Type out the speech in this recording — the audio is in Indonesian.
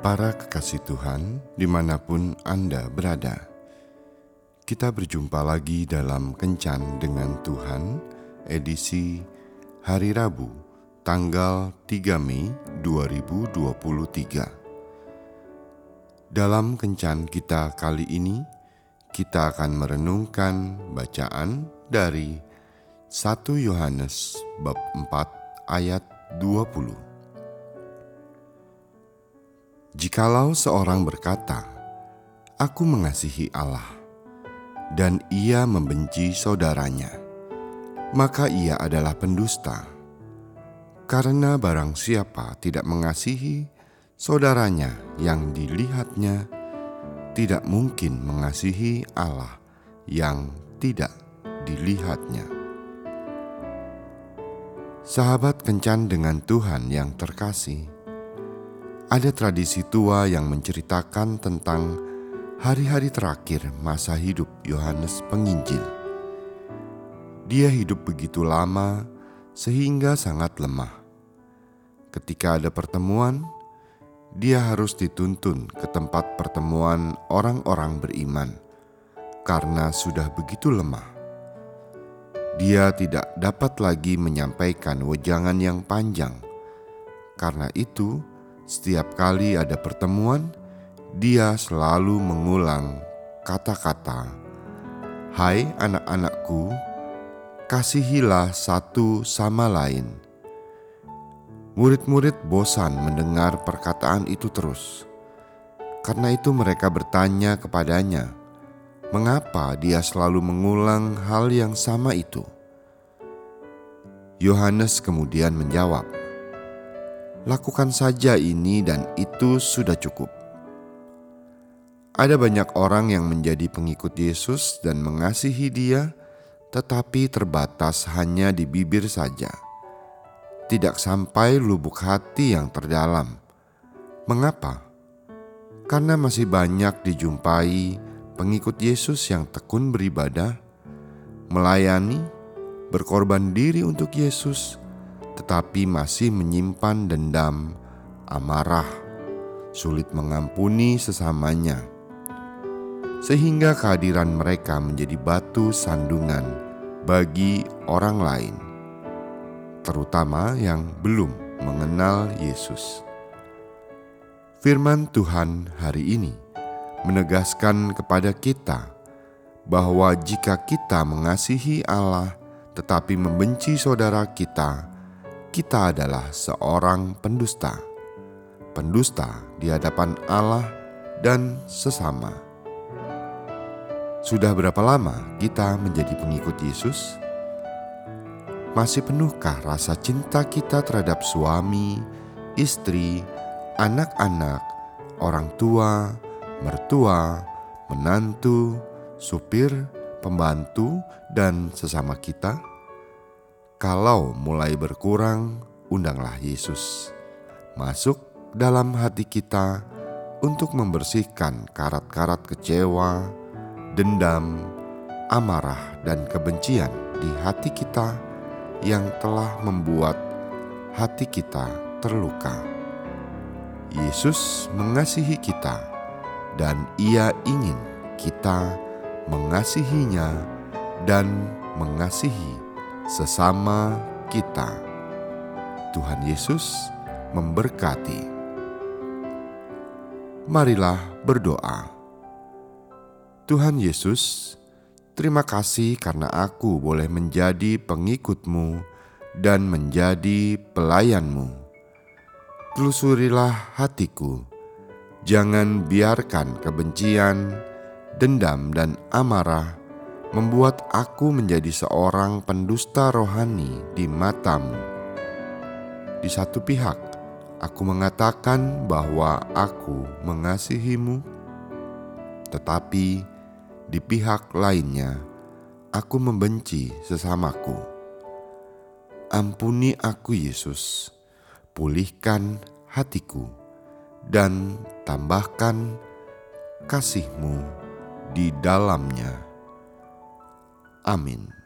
Para kekasih Tuhan, di mana pun Anda berada, kita berjumpa lagi dalam Kencan dengan Tuhan, edisi hari Rabu, tanggal 3 Mei 2023. Dalam Kencan kita kali ini, kita akan merenungkan bacaan dari 1 Yohanes bab 4 ayat 20. Jikalau seorang berkata, "Aku mengasihi Allah," dan ia membenci saudaranya, maka ia adalah pendusta. Karena barang siapa tidak mengasihi saudaranya yang dilihatnya, tidak mungkin mengasihi Allah yang tidak dilihatnya. Sahabat kencan dengan Tuhan yang terkasih ada tradisi tua yang menceritakan tentang hari-hari terakhir masa hidup Yohanes Penginjil. Dia hidup begitu lama sehingga sangat lemah. Ketika ada pertemuan, dia harus dituntun ke tempat pertemuan orang-orang beriman karena sudah begitu lemah. Dia tidak dapat lagi menyampaikan wejangan yang panjang. Karena itu, setiap kali ada pertemuan, dia selalu mengulang kata-kata, "Hai anak-anakku, kasihilah satu sama lain." Murid-murid bosan mendengar perkataan itu terus. Karena itu, mereka bertanya kepadanya, "Mengapa dia selalu mengulang hal yang sama itu?" Yohanes kemudian menjawab, Lakukan saja ini dan itu sudah cukup. Ada banyak orang yang menjadi pengikut Yesus dan mengasihi Dia, tetapi terbatas hanya di bibir saja, tidak sampai lubuk hati yang terdalam. Mengapa? Karena masih banyak dijumpai pengikut Yesus yang tekun beribadah, melayani, berkorban diri untuk Yesus tetapi masih menyimpan dendam, amarah, sulit mengampuni sesamanya, sehingga kehadiran mereka menjadi batu sandungan bagi orang lain, terutama yang belum mengenal Yesus. Firman Tuhan hari ini menegaskan kepada kita bahwa jika kita mengasihi Allah tetapi membenci saudara kita, kita adalah seorang pendusta, pendusta di hadapan Allah dan sesama. Sudah berapa lama kita menjadi pengikut Yesus? Masih penuhkah rasa cinta kita terhadap suami, istri, anak-anak, orang tua, mertua, menantu, supir, pembantu, dan sesama kita? Kalau mulai berkurang, undanglah Yesus masuk dalam hati kita untuk membersihkan karat-karat kecewa, dendam, amarah, dan kebencian di hati kita yang telah membuat hati kita terluka. Yesus mengasihi kita, dan Ia ingin kita mengasihinya dan mengasihi sesama kita. Tuhan Yesus memberkati. Marilah berdoa. Tuhan Yesus, terima kasih karena aku boleh menjadi pengikutmu dan menjadi pelayanmu. Telusurilah hatiku, jangan biarkan kebencian, dendam, dan amarah membuat aku menjadi seorang pendusta rohani di matamu. Di satu pihak, aku mengatakan bahwa aku mengasihimu, tetapi di pihak lainnya, aku membenci sesamaku. Ampuni aku, Yesus, pulihkan hatiku, dan tambahkan kasihmu di dalamnya. Amin.